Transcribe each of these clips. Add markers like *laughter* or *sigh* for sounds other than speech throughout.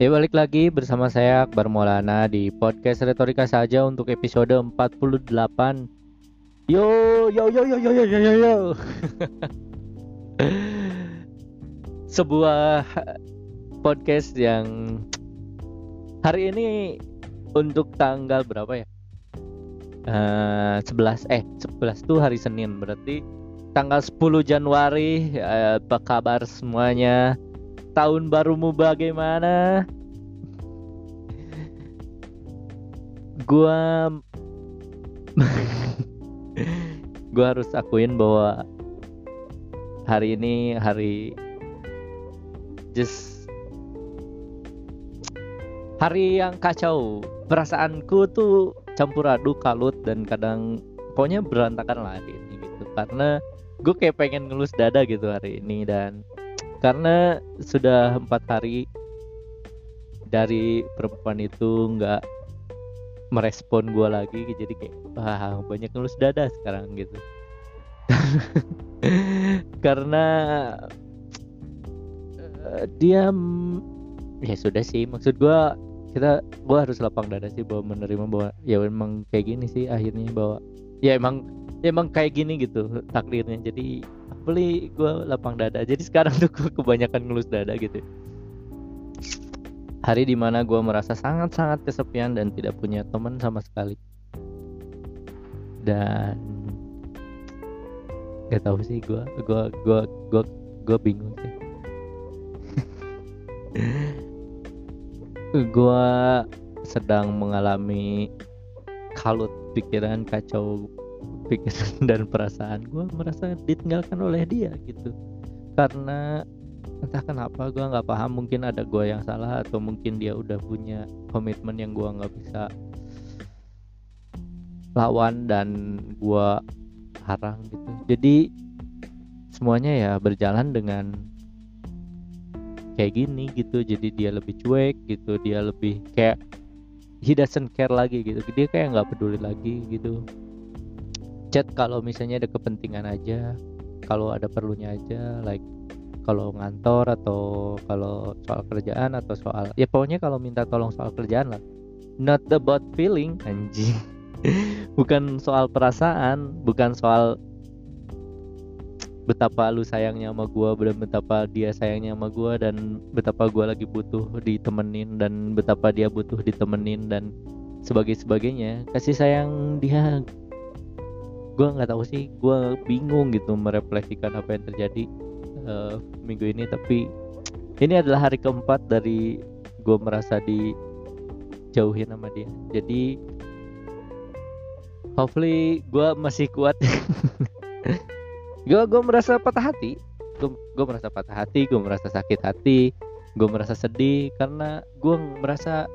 Ya balik lagi bersama saya Akbar Maulana di podcast Retorika saja untuk episode 48. Yo yo yo yo yo yo yo yo. yo. *laughs* Sebuah eh, podcast yang hari ini untuk tanggal berapa ya? Uh, 11 eh 11 eh, tuh hari Senin berarti tanggal 10 Januari uh, apa kabar semuanya? Tahun barumu bagaimana? Gua *laughs* gua harus akuin bahwa hari ini hari just hari yang kacau. Perasaanku tuh campur aduk, kalut dan kadang pokoknya berantakan lah hari ini gitu. Karena gue kayak pengen ngelus dada gitu hari ini dan karena sudah empat hari dari perempuan itu nggak merespon gue lagi jadi kayak wah banyak ngelus dada sekarang gitu. *laughs* Karena uh, dia ya sudah sih maksud gue kita gue harus lapang dada sih bahwa menerima bahwa ya emang kayak gini sih akhirnya bahwa ya emang ya emang kayak gini gitu takdirnya. Jadi beli gue lapang dada. Jadi sekarang tuh gue kebanyakan ngelus dada gitu. Hari di mana gue merasa sangat-sangat kesepian dan tidak punya teman sama sekali. Dan gak tahu sih gue gue gue gue gue bingung sih. *laughs* Gue sedang mengalami kalut pikiran kacau pikiran *laughs* dan perasaan gue merasa ditinggalkan oleh dia gitu. Karena entah kenapa gue nggak paham mungkin ada gue yang salah atau mungkin dia udah punya komitmen yang gue nggak bisa lawan dan gue harang gitu. Jadi semuanya ya berjalan dengan kayak gini gitu. Jadi dia lebih cuek gitu. Dia lebih kayak he doesn't care lagi gitu. Dia kayak nggak peduli lagi gitu chat kalau misalnya ada kepentingan aja kalau ada perlunya aja like kalau ngantor atau kalau soal kerjaan atau soal ya pokoknya kalau minta tolong soal kerjaan lah. Not about feeling anjing. *laughs* Bukan soal perasaan bukan soal betapa lu sayangnya sama gua dan betapa dia sayangnya sama gua dan betapa gua lagi butuh ditemenin dan betapa dia butuh ditemenin dan sebagai sebagainya kasih sayang dia gue nggak tahu sih gue bingung gitu merefleksikan apa yang terjadi uh, minggu ini. Tapi ini adalah hari keempat dari gue merasa dijauhin sama dia. Jadi hopefully gue masih kuat. *laughs* Gue gue merasa patah hati. Gue merasa patah hati gue merasa sakit hati gue merasa sedih karena gue merasa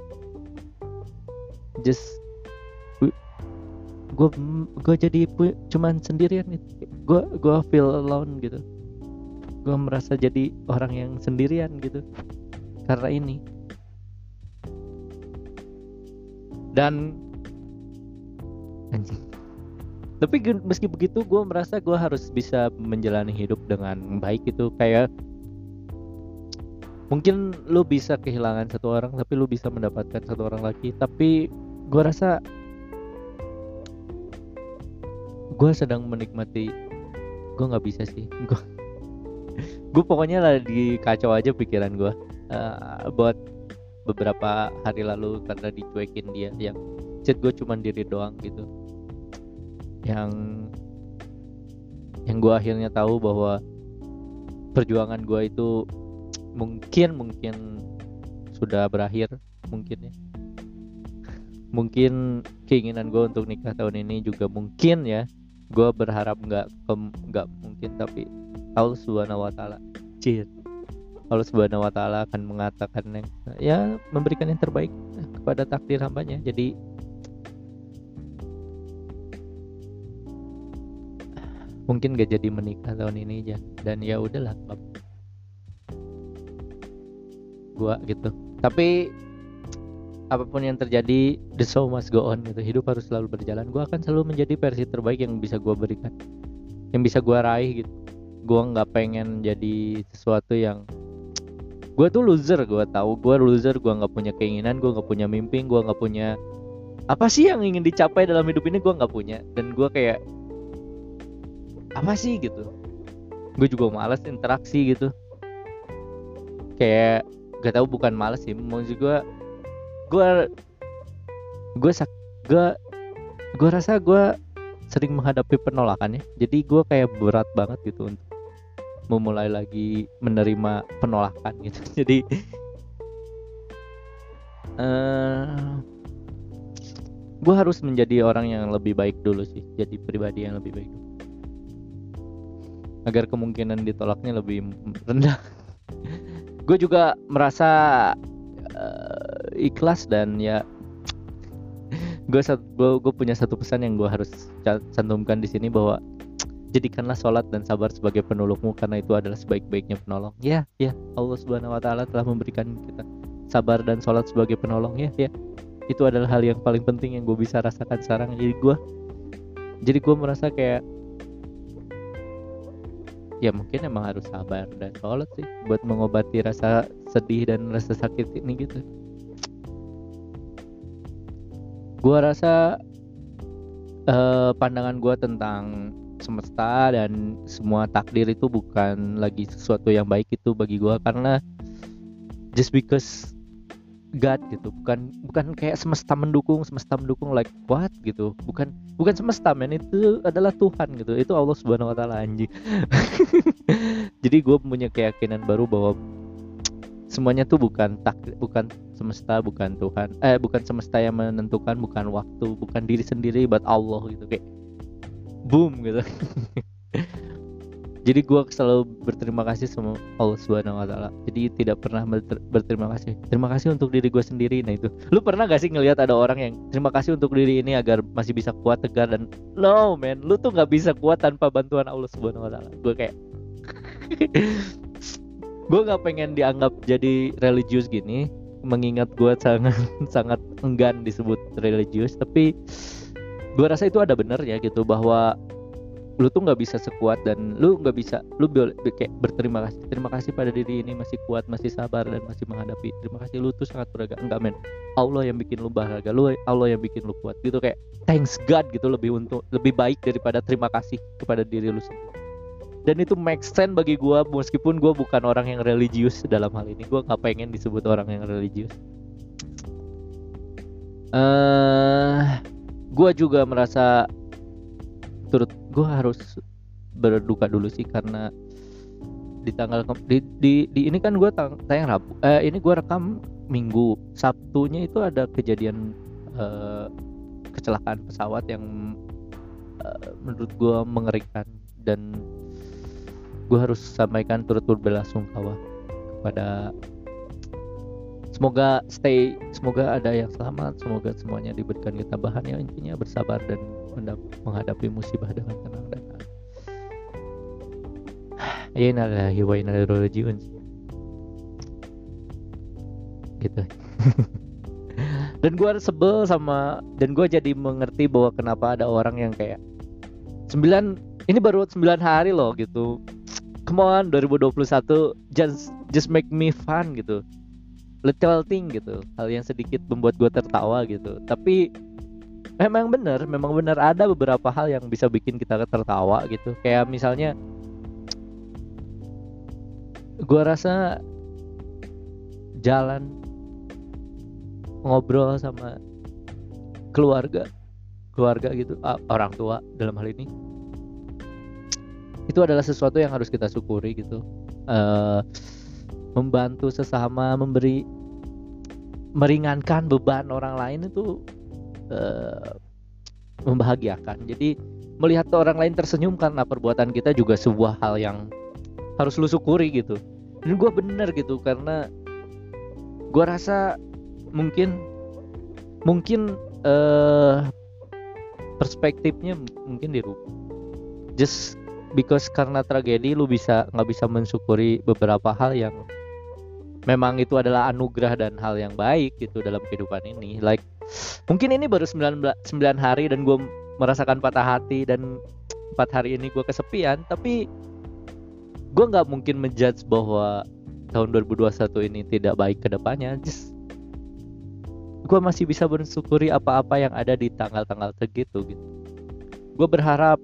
just gue gue jadi cuman sendirian gue gue feel alone gitu. Gue merasa jadi orang yang sendirian gitu. Karena ini. Dan anjing. Tapi meski begitu gue merasa gue harus bisa menjalani hidup dengan baik gitu. Kayak mungkin lu bisa kehilangan satu orang tapi lu bisa mendapatkan satu orang lagi. Tapi gue rasa gue sedang menikmati gue nggak bisa sih. *laughs* Gue gue pokoknya lagi kacau aja pikiran gue uh, buat beberapa hari lalu karena dicuekin dia yang chat gue cuman diri doang gitu. Yang yang gue akhirnya tahu bahwa perjuangan gue itu mungkin mungkin sudah berakhir mungkin ya. Mungkin keinginan gue untuk nikah tahun ini juga mungkin ya gue berharap nggak nggak mungkin tapi Allah subhanahu wa taala cir Allah subhanahu wa taala akan mengatakan yang ya memberikan yang terbaik kepada takdir hambanya. Jadi mungkin gak jadi menikah tahun ini aja dan ya udahlah gua gitu. Tapi apa pun yang terjadi the show must go on gitu. Hidup harus selalu berjalan. Gue akan selalu menjadi versi terbaik yang bisa gue berikan yang bisa gue raih gitu. Gue nggak pengen jadi sesuatu yang gue tuh loser gue tahu. Gue loser gue nggak punya keinginan gue nggak punya mimpi gue nggak punya apa sih yang ingin dicapai dalam hidup ini gue nggak punya. Dan gue kayak apa sih gitu. Gue juga males interaksi gitu. Kayak gak tahu bukan males sih. Maksud gue gue gue sak gue gue rasa gue sering menghadapi penolakan ya. Jadi gue kayak berat banget gitu untuk memulai lagi menerima penolakan gitu. *laughs* Jadi uh, eh, gue harus menjadi orang yang lebih baik dulu sih. Jadi pribadi yang lebih baik dulu. agar kemungkinan ditolaknya lebih rendah. *laughs* Gue juga merasa uh, ikhlas dan ya gue gue punya satu pesan yang gue harus cantumkan di sini bahwa jadikanlah sholat dan sabar sebagai penolongmu karena itu adalah sebaik-baiknya penolong. Ya ya. Allah subhanahu wa taala telah memberikan kita sabar dan sholat sebagai penolong ya ya. Itu adalah hal yang paling penting yang gue bisa rasakan sekarang. Jadi gue jadi gue merasa kayak ya mungkin emang harus sabar dan sholat sih buat mengobati rasa sedih dan rasa sakit ini gitu gue rasa uh, pandangan gue tentang semesta dan semua takdir itu bukan lagi sesuatu yang baik itu bagi gue karena just because God gitu bukan bukan kayak semesta mendukung semesta mendukung like what gitu. Bukan bukan semesta men itu adalah Tuhan gitu. Itu Allah subhanahu wa taala anjing. *laughs* Jadi gue punya keyakinan baru bahwa semuanya tuh bukan takdir bukan semesta bukan Tuhan. Eh bukan semesta yang menentukan bukan waktu bukan diri sendiri but Allah gitu kayak boom gitu. *laughs* Jadi gue selalu berterima kasih sama Allah Subhanahu Wa Taala. Jadi tidak pernah berterima kasih. Terima kasih untuk diri gue sendiri. Nah itu. Lu pernah gak sih ngelihat ada orang yang terima kasih untuk diri ini agar masih bisa kuat tegar dan no man lu tuh nggak bisa kuat tanpa bantuan Allah Subhanahu Wa Taala. Gue kayak *laughs* gue nggak pengen dianggap jadi religius gini mengingat gue sangat *laughs* sangat enggan disebut religius tapi gue rasa itu ada benernya gitu bahwa lu tuh nggak bisa sekuat dan lu nggak bisa lu kayak berterima kasih terima kasih pada diri ini masih kuat masih sabar dan masih menghadapi terima kasih lu tuh sangat beragam enggak men. Allah yang bikin lu bahagia lu Allah yang bikin lu kuat gitu kayak thanks God gitu lebih untuk lebih baik daripada terima kasih kepada diri lu sendiri dan itu make sense bagi gue meskipun gue bukan orang yang religius dalam hal ini. Gue nggak pengen disebut orang yang religius. Eh uh, gue juga merasa turut gue harus berduka dulu sih karena di tanggal di di, di ini kan gue tayang rabu eh, ini gue rekam minggu. Sabtunya itu ada kejadian eh, kecelakaan pesawat yang eh, menurut gue mengerikan dan gue harus sampaikan turut berbelasungkawa kepada semoga stay semoga ada yang selamat semoga semuanya diberikan ketabahan ya intinya bersabar dan menghadapi musibah dengan tenang dan *sighs* ya wa inna gitu. *laughs* Dan gue sebel sama dan gue jadi mengerti bahwa kenapa ada orang yang kayak sembilan ini baru sembilan hari loh gitu come on 2021 just just make me fun gitu. Little thing gitu hal yang sedikit membuat gue tertawa gitu. Tapi memang benar memang benar ada beberapa hal yang bisa bikin kita tertawa gitu. Kayak misalnya gue rasa jalan ngobrol sama keluarga keluarga gitu orang tua dalam hal ini itu adalah sesuatu yang harus kita syukuri gitu. Uh, membantu sesama memberi meringankan beban orang lain itu uh, membahagiakan. Jadi melihat orang lain tersenyum karena perbuatan kita juga sebuah hal yang harus lu syukuri gitu. Dan gue bener gitu karena gue rasa mungkin mungkin uh, perspektifnya mungkin dirubah just because karena tragedi lu bisa nggak bisa mensyukuri beberapa hal yang memang itu adalah anugerah dan hal yang baik gitu dalam kehidupan ini. Like mungkin ini baru 9, 9 hari dan gue merasakan patah hati dan empat hari ini gue kesepian tapi gue nggak mungkin menjudge bahwa tahun 2021 ini tidak baik ke depannya. Just gue masih bisa bersyukuri apa-apa yang ada di tanggal-tanggal segitu gitu. Gue berharap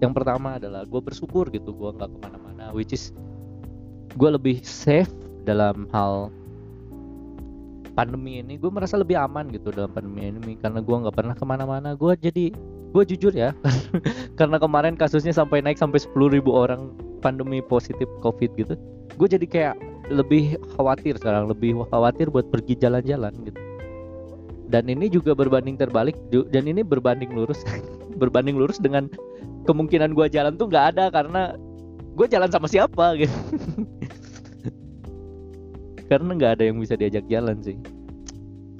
yang pertama adalah gue bersyukur gitu gue nggak ke mana-mana which is gue lebih safe dalam hal pandemi ini. Gue merasa lebih aman gitu dalam pandemi ini karena gue nggak pernah ke mana-mana. Gue jadi gue jujur ya *laughs* karena kemarin kasusnya sampai naik sampai 10.000 orang pandemi positif covid gitu gue jadi kayak lebih khawatir sekarang lebih khawatir buat pergi jalan-jalan gitu. Dan ini juga berbanding terbalik dan ini berbanding lurus *laughs* berbanding lurus dengan kemungkinan gue jalan tuh nggak ada karena gue jalan sama siapa *laughs* gitu. Karena nggak ada yang bisa diajak jalan sih.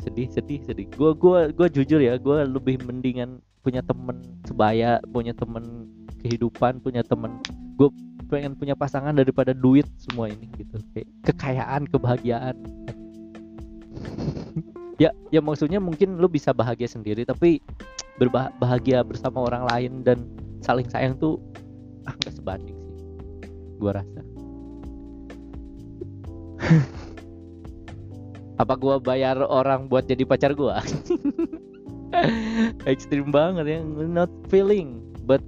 Sedih sedih sedih. Gue gua gua jujur ya gue lebih mendingan punya temen sebaya punya temen kehidupan punya temen gue pengen punya pasangan daripada duit semua ini gitu. Kayak kekayaan kebahagiaan. *laughs* Ya ya maksudnya mungkin lu bisa bahagia sendiri tapi berbahagia bersama orang lain dan saling sayang tuh ah gak sebanding sih. Gua rasa. *laughs* Apa gua bayar orang buat jadi pacar gua? *laughs* Ekstrim banget ya not feeling but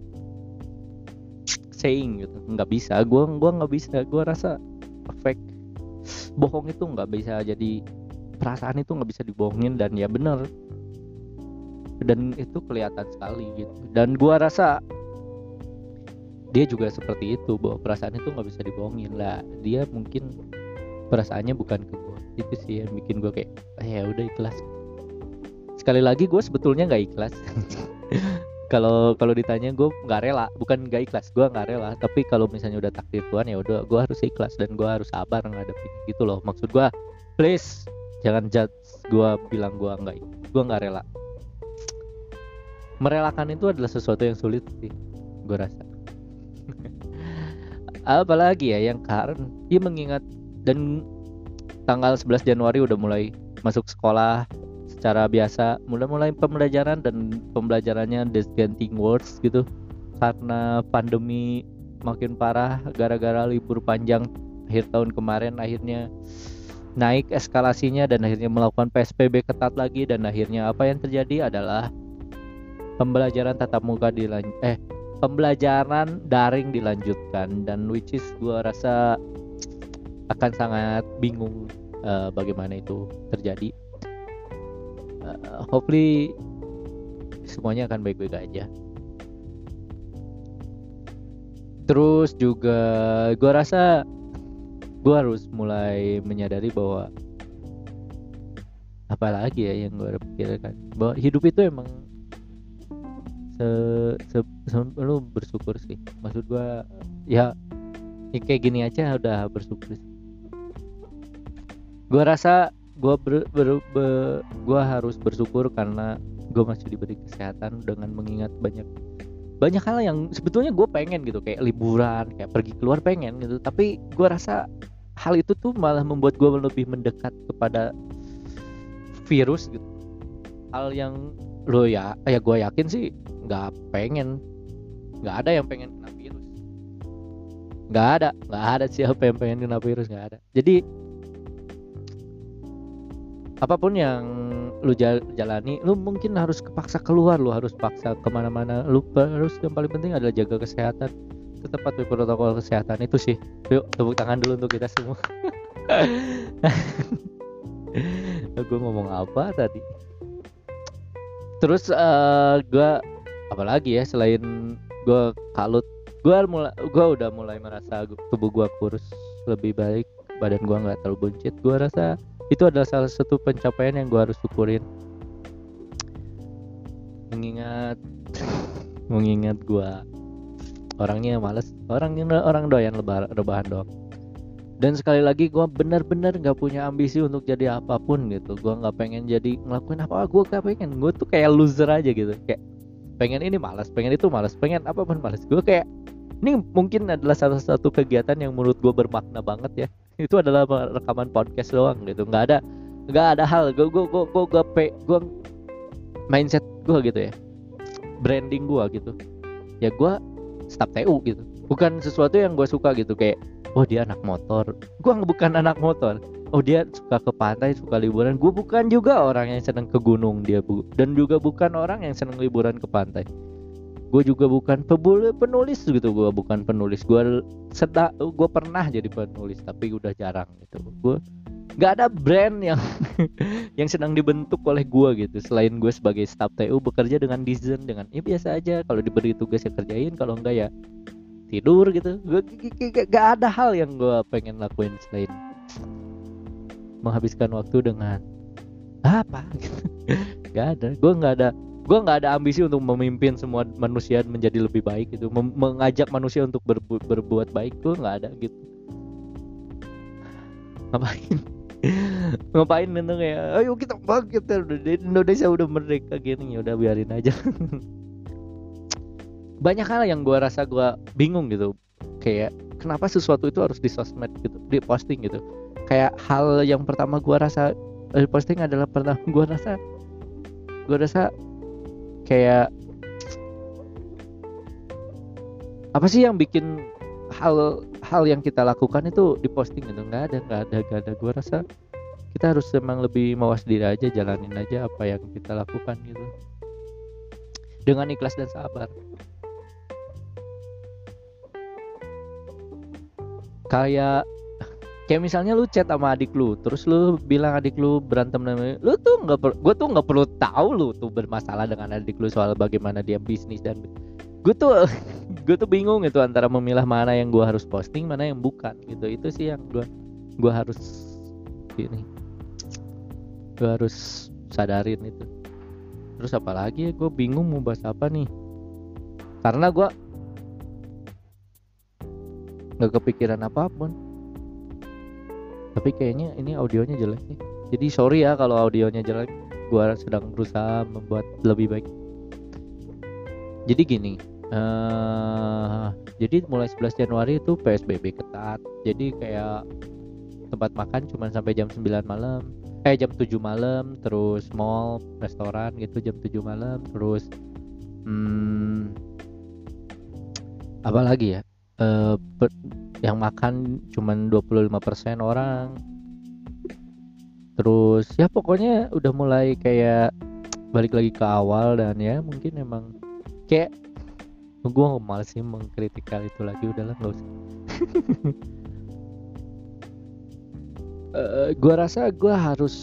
saying gitu. Nggak bisa gua gua nggak bisa. Gua rasa fake. Bohong itu nggak bisa jadi perasaan itu nggak bisa dibohongin dan ya bener dan itu kelihatan sekali gitu. Dan gua rasa dia juga seperti itu bahwa perasaan itu nggak bisa dibohongin. Lah dia mungkin perasaannya bukan ke gua. Itu sih yang bikin gua kayak eh, ya udah ikhlas. Sekali lagi gue sebetulnya nggak ikhlas. *laughs* Kalau kalau ditanya gue nggak rela. Bukan nggak ikhlas gue nggak rela. Tapi kalau misalnya udah takdir Tuhan ya udah gue harus ikhlas dan gue harus sabar ngadepin gitu loh. Maksud gue please jangan judge gue bilang gue nggak gue nggak rela. Merelakan itu adalah sesuatu yang sulit sih gue rasa apalagi ya yang karena dia mengingat dan tanggal 11 Januari udah mulai masuk sekolah secara biasa mulai-mulai pembelajaran dan pembelajarannya dissenting words gitu. Karena pandemi makin parah gara-gara libur panjang akhir tahun kemarin akhirnya naik eskalasinya dan akhirnya melakukan PSBB ketat lagi dan akhirnya apa yang terjadi adalah pembelajaran tatap muka dilan eh pembelajaran daring dilanjutkan dan which is gua rasa akan sangat bingung uh, bagaimana itu terjadi. Uh, hopefully semuanya akan baik-baik aja. Terus juga gua rasa gue harus mulai menyadari bahwa apalagi ya yang gue pikirkan bahwa hidup itu emang se, se, se lu bersyukur sih. Maksud gue ya, ya kayak gini aja udah bersyukur sih. Gue rasa gue ber, ber, ber, gue harus bersyukur karena gue masih diberi kesehatan dengan mengingat banyak banyak hal yang sebetulnya gue pengen gitu. Kayak liburan kayak pergi keluar pengen gitu. Tapi gue rasa hal itu tuh malah membuat gue lebih mendekat kepada virus gitu. Hal yang lo ya ya gue yakin sih nggak pengen. Nggak ada yang pengen kena virus. Nggak ada. Nggak ada siapa yang pengen kena virus nggak ada. Jadi apa pun yang lu jalani lu mungkin harus kepaksa keluar lu harus paksa ke mana-mana. Lu harus yang paling penting adalah jaga kesehatan. Tetap patuhi protokol kesehatan itu sih. Yuk tepuk tangan dulu untuk kita semua. *laughs* Gue ngomong apa tadi? Terus uh, eh, gue apalagi ya selain gue kalut gue mulai gue udah mulai merasa tubuh gue kurus lebih baik badan gue nggak terlalu buncit gue rasa itu adalah salah satu pencapaian yang gue harus syukurin. Mengingat *laughs* mengingat gue orangnya males orang orang doyan lebar rebahan doang. Dan sekali lagi gue benar-benar nggak punya ambisi untuk jadi apa pun gitu. Gue nggak pengen jadi ngelakuin apa gue gak pengen gue tuh kayak loser aja gitu kayak pengen ini malas pengen itu malas pengen apa pun malas gue kayak ini mungkin adalah salah satu kegiatan yang menurut gue bermakna banget ya. *laughs* Itu adalah rekaman podcast doang gitu. Nggak ada nggak ada hal. Gue gue gue gue gue, gue mindset gue gitu ya. Branding gue gitu. Ya gue staff TU gitu. Bukan sesuatu yang gue suka gitu. Kayak oh dia anak motor. Gue bukan anak motor oh dia suka ke pantai suka liburan. Gue bukan juga orang yang senang ke gunung dia bu dan juga bukan orang yang senang liburan ke pantai. Gue juga bukan penulis gitu gue bukan penulis. Gue sedang gue pernah jadi penulis tapi udah jarang gitu. Gue nggak ada brand yang *laughs* yang sedang dibentuk oleh gue gitu. Selain gue sebagai staff TU bekerja dengan desain dengan ya biasa aja. Kalau diberi tugas ya kerjain kalau enggak ya tidur gitu. Gue gak ada hal yang gue pengen lakuin selain menghabiskan waktu dengan apa? *laughs* Nggak ada. Gue nggak ada gue nggak ada ambisi untuk memimpin semua manusia menjadi lebih baik Mem mengajak manusia untuk berbu berbuat baik gue nggak ada gitu. Ngapain? *laughs* Ngapain itu ya? Ayo kita bangkit Indonesia udah merdeka gini. Ya udah biarin aja. *laughs* Banyak hal yang gue rasa gue bingung gitu. Kayak kenapa sesuatu itu harus di sosmed gitu di posting gitu kayak hal yang pertama gue rasa di posting adalah pertama *laughs* gue rasa gue rasa kayak apa sih yang bikin hal hal yang kita lakukan itu diposting gitu? Nggak ada nggak ada nggak ada. Gue rasa kita harus memang lebih mawas diri aja jalanin aja apa yang kita lakukan gitu. Dengan ikhlas dan sabar. Kayak kayak misalnya lu chat sama adik lu terus lu bilang adik lu berantem dengan lu tuh nggak per, gue tuh nggak perlu tahu lu tuh bermasalah dengan adik lu soal bagaimana dia bisnis dan gue tuh *laughs* gue tuh bingung itu antara memilah mana yang gue harus posting mana yang bukan gitu. Itu sih yang gue gue harus ini gue harus sadarin itu. Terus apalagi ya gue bingung mau bahas apa nih? Karena gue nggak kepikiran apa pun tapi kayaknya ini audionya jelek nih. Jadi sorry ya kalau audionya jelek. Gua sedang berusaha membuat lebih baik. Jadi gini uh, jadi mulai 11 Januari itu PSBB ketat. Jadi kayak tempat makan cuma sampai jam 9 malam. Eh jam 7 malam terus mall restoran gitu jam 7 malam terus hmm, apa lagi ya? Uh, yang makan cuman 25% orang. Terus ya pokoknya udah mulai kayak balik lagi ke awal dan ya mungkin emang kayak gue males sih mengkritik hal itu lagi udahlah nggak usah. Uh, *laughs* eh, gue rasa gue harus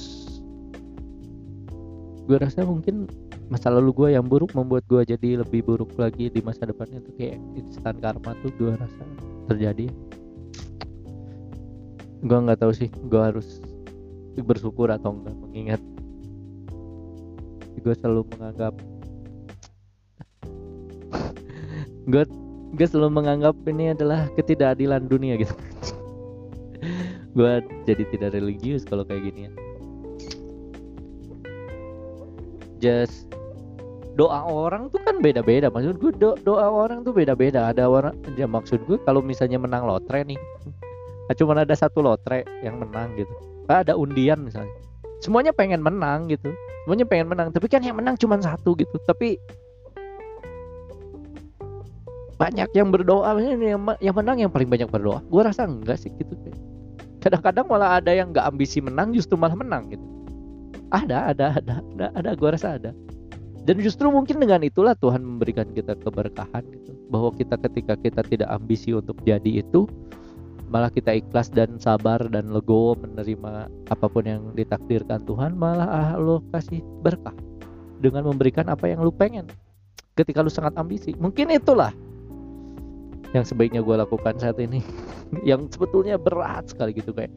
gue rasa mungkin masa lalu gue yang buruk membuat gue jadi lebih buruk lagi di masa depannya tuh kayak instan karma tuh gue rasa terjadi. Gue nggak tahu sih gue harus bersyukur atau enggak mengingat. Gue selalu menganggap *laughs* gue gue selalu menganggap ini adalah ketidakadilan dunia gitu. *laughs* Gue jadi tidak religius kalau kayak gini ya. Just doa orang tuh kan beda-beda. Maksud gue do doa orang tuh beda-beda. Ada orang ya maksud gue kalau misalnya menang lotre nih. Nah, cuma ada satu lotre yang menang gitu. Nah, ada undian misalnya. Semuanya pengen menang gitu. Semuanya pengen menang. Tapi kan yang menang cuma satu gitu. Tapi banyak yang berdoa. Yang, yang menang yang paling banyak berdoa. Gue rasa enggak sih gitu. Kadang-kadang malah ada yang nggak ambisi menang justru malah menang gitu. Ada ada ada ada, ada. Gue rasa ada dan justru mungkin dengan itulah Tuhan memberikan kita keberkahan gitu. Bahwa kita ketika kita tidak ambisi untuk jadi itu malah kita ikhlas dan sabar dan legowo menerima apa pun yang ditakdirkan Tuhan malah ah, lo kasih berkah dengan memberikan apa yang lu pengen. Ketika lu sangat ambisi. Mungkin itulah yang sebaiknya gue lakukan saat ini. *laughs* Yang sebetulnya berat sekali gitu kayak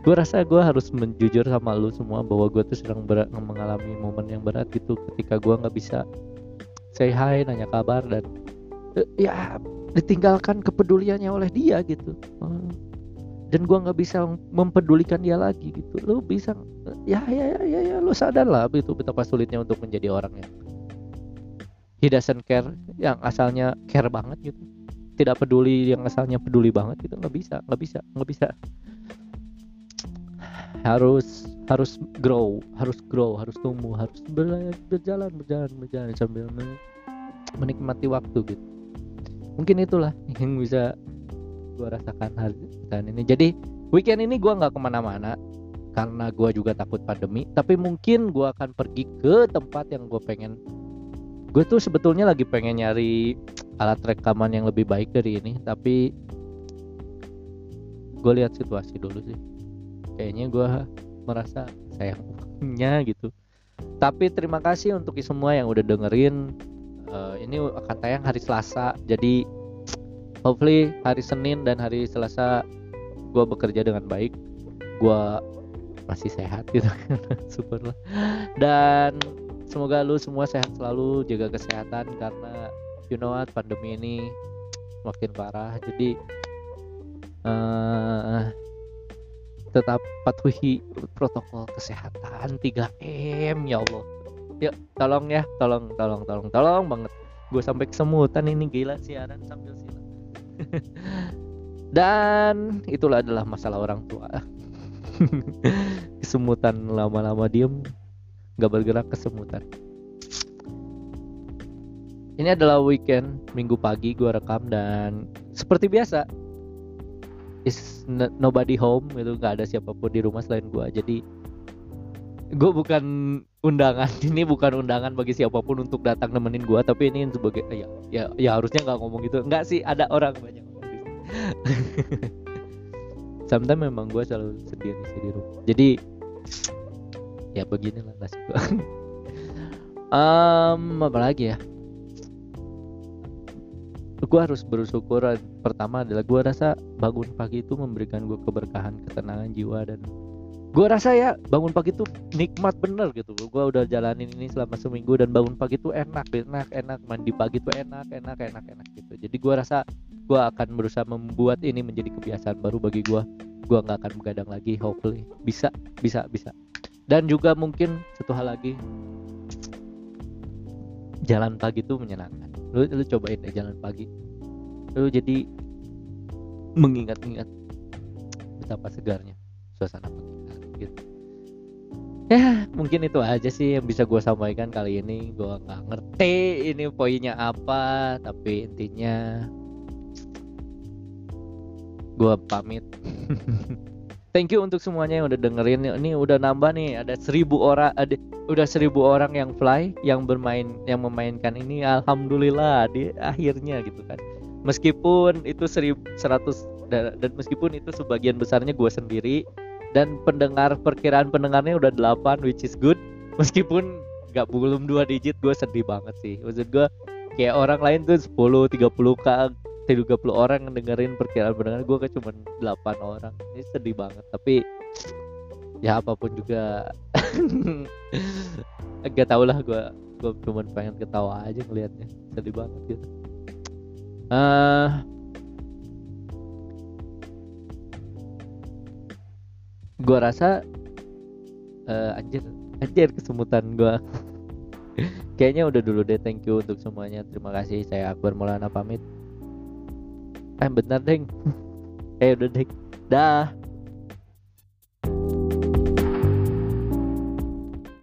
gue rasa gue harus menjujur sama lu semua bahwa gue tuh sedang berat mengalami momen yang berat gitu ketika gue nggak bisa say hi nanya kabar dan uh, ya ditinggalkan kepeduliannya oleh dia gitu. Uh, dan gua nggak bisa mempedulikan dia lagi gitu. Lo bisa ya ya ya ya, ya lo sadar lah itu betapa sulitnya untuk menjadi orang yang he care yang asalnya care banget gitu. Tidak peduli yang asalnya peduli banget gitu. Nggak bisa nggak bisa nggak bisa harus harus grow harus grow harus tumbuh harus berjalan berjalan berjalan sambil menikmati waktu gitu. Mungkin itulah yang bisa gue rasakan hari dan ini. Jadi weekend ini gue nggak ke mana-mana karena gue juga takut pandemi tapi mungkin gue akan pergi ke tempat yang gue pengen. Gue tuh sebetulnya lagi pengen nyari alat rekaman yang lebih baik dari ini tapi gue lihat situasi dulu sih kayaknya gue merasa sayang uangnya gitu. Tapi terima kasih untuk semua yang udah dengerin. Uh, ini akan tayang hari Selasa. Jadi hopefully hari Senin dan hari Selasa gue bekerja dengan baik. Gue masih sehat gitu *laughs* super lah dan semoga lu semua sehat selalu jaga kesehatan karena you know what pandemi ini makin parah. Jadi uh, tetap patuhi protokol kesehatan 3M ya Allah. Yuk tolong ya tolong tolong tolong tolong banget. Gue sampai kesemutan ini gila siaran sambil silat. *laughs* Dan itulah adalah masalah orang tua. *laughs* Kesemutan lama-lama diem nggak bergerak kesemutan. Ini adalah weekend minggu pagi gue rekam dan seperti biasa is nobody home gitu nggak ada siapa pun di rumah selain gue jadi gue bukan undangan. *laughs* Ini bukan undangan bagi siapa pun untuk datang nemenin gue tapi ini sebagai ya ya ya harusnya nggak ngomong gitu. Nggak sih ada orang banyak. *laughs* Sometimes memang gue selalu sendiri sih di rumah. Jadi ya beginilah nasib gue *laughs* um, apa lagi ya gue harus bersyukur pertama adalah gue rasa bangun pagi itu memberikan gue keberkahan ketenangan jiwa dan gue rasa ya bangun pagi itu nikmat bener gitu. Gue udah jalanin ini selama seminggu dan bangun pagi itu enak enak enak. Mandi pagi itu enak enak enak enak gitu. Jadi gue rasa gue akan berusaha membuat ini menjadi kebiasaan baru bagi gue gue nggak akan begadang lagi hopefully. Bisa bisa bisa. Dan juga mungkin satu hal lagi. Jalan pagi itu menyenangkan lu lu cobain deh jalan pagi. Lu jadi mengingat-ingat betapa segarnya suasana pagi gitu. Ya mungkin itu aja sih yang bisa gue sampaikan kali ini. Gue nggak ngerti ini poinnya apa tapi intinya gue pamit. *laughs* Thank you untuk semuanya yang udah dengerin. Ini udah nambah nih ada seribu orang ada udah seribu orang yang fly yang bermain yang memainkan ini alhamdulillah di akhirnya gitu kan. Meskipun itu seribu seratus dan, meskipun itu sebagian besarnya gue sendiri dan pendengar perkiraan pendengarnya udah 8 which is good. *laughs* Meskipun nggak belum dua digit gue sedih banget sih. Maksud gue kayak orang lain tuh 10 30 k 30 orang dengerin perkiraan pendengar gue kan cuma 8 orang. Ini sedih banget tapi ya apa pun juga. Gak tau lah gue gue cuma pengen ketawa aja ngelihatnya sedih banget gitu. Uh, gue rasa uh, anjir anjir kesemutan gue kayaknya udah dulu deh thank you untuk semuanya. Terima kasih saya Akbar Maulana pamit. Eh benar deng. Eh udah deng. Dah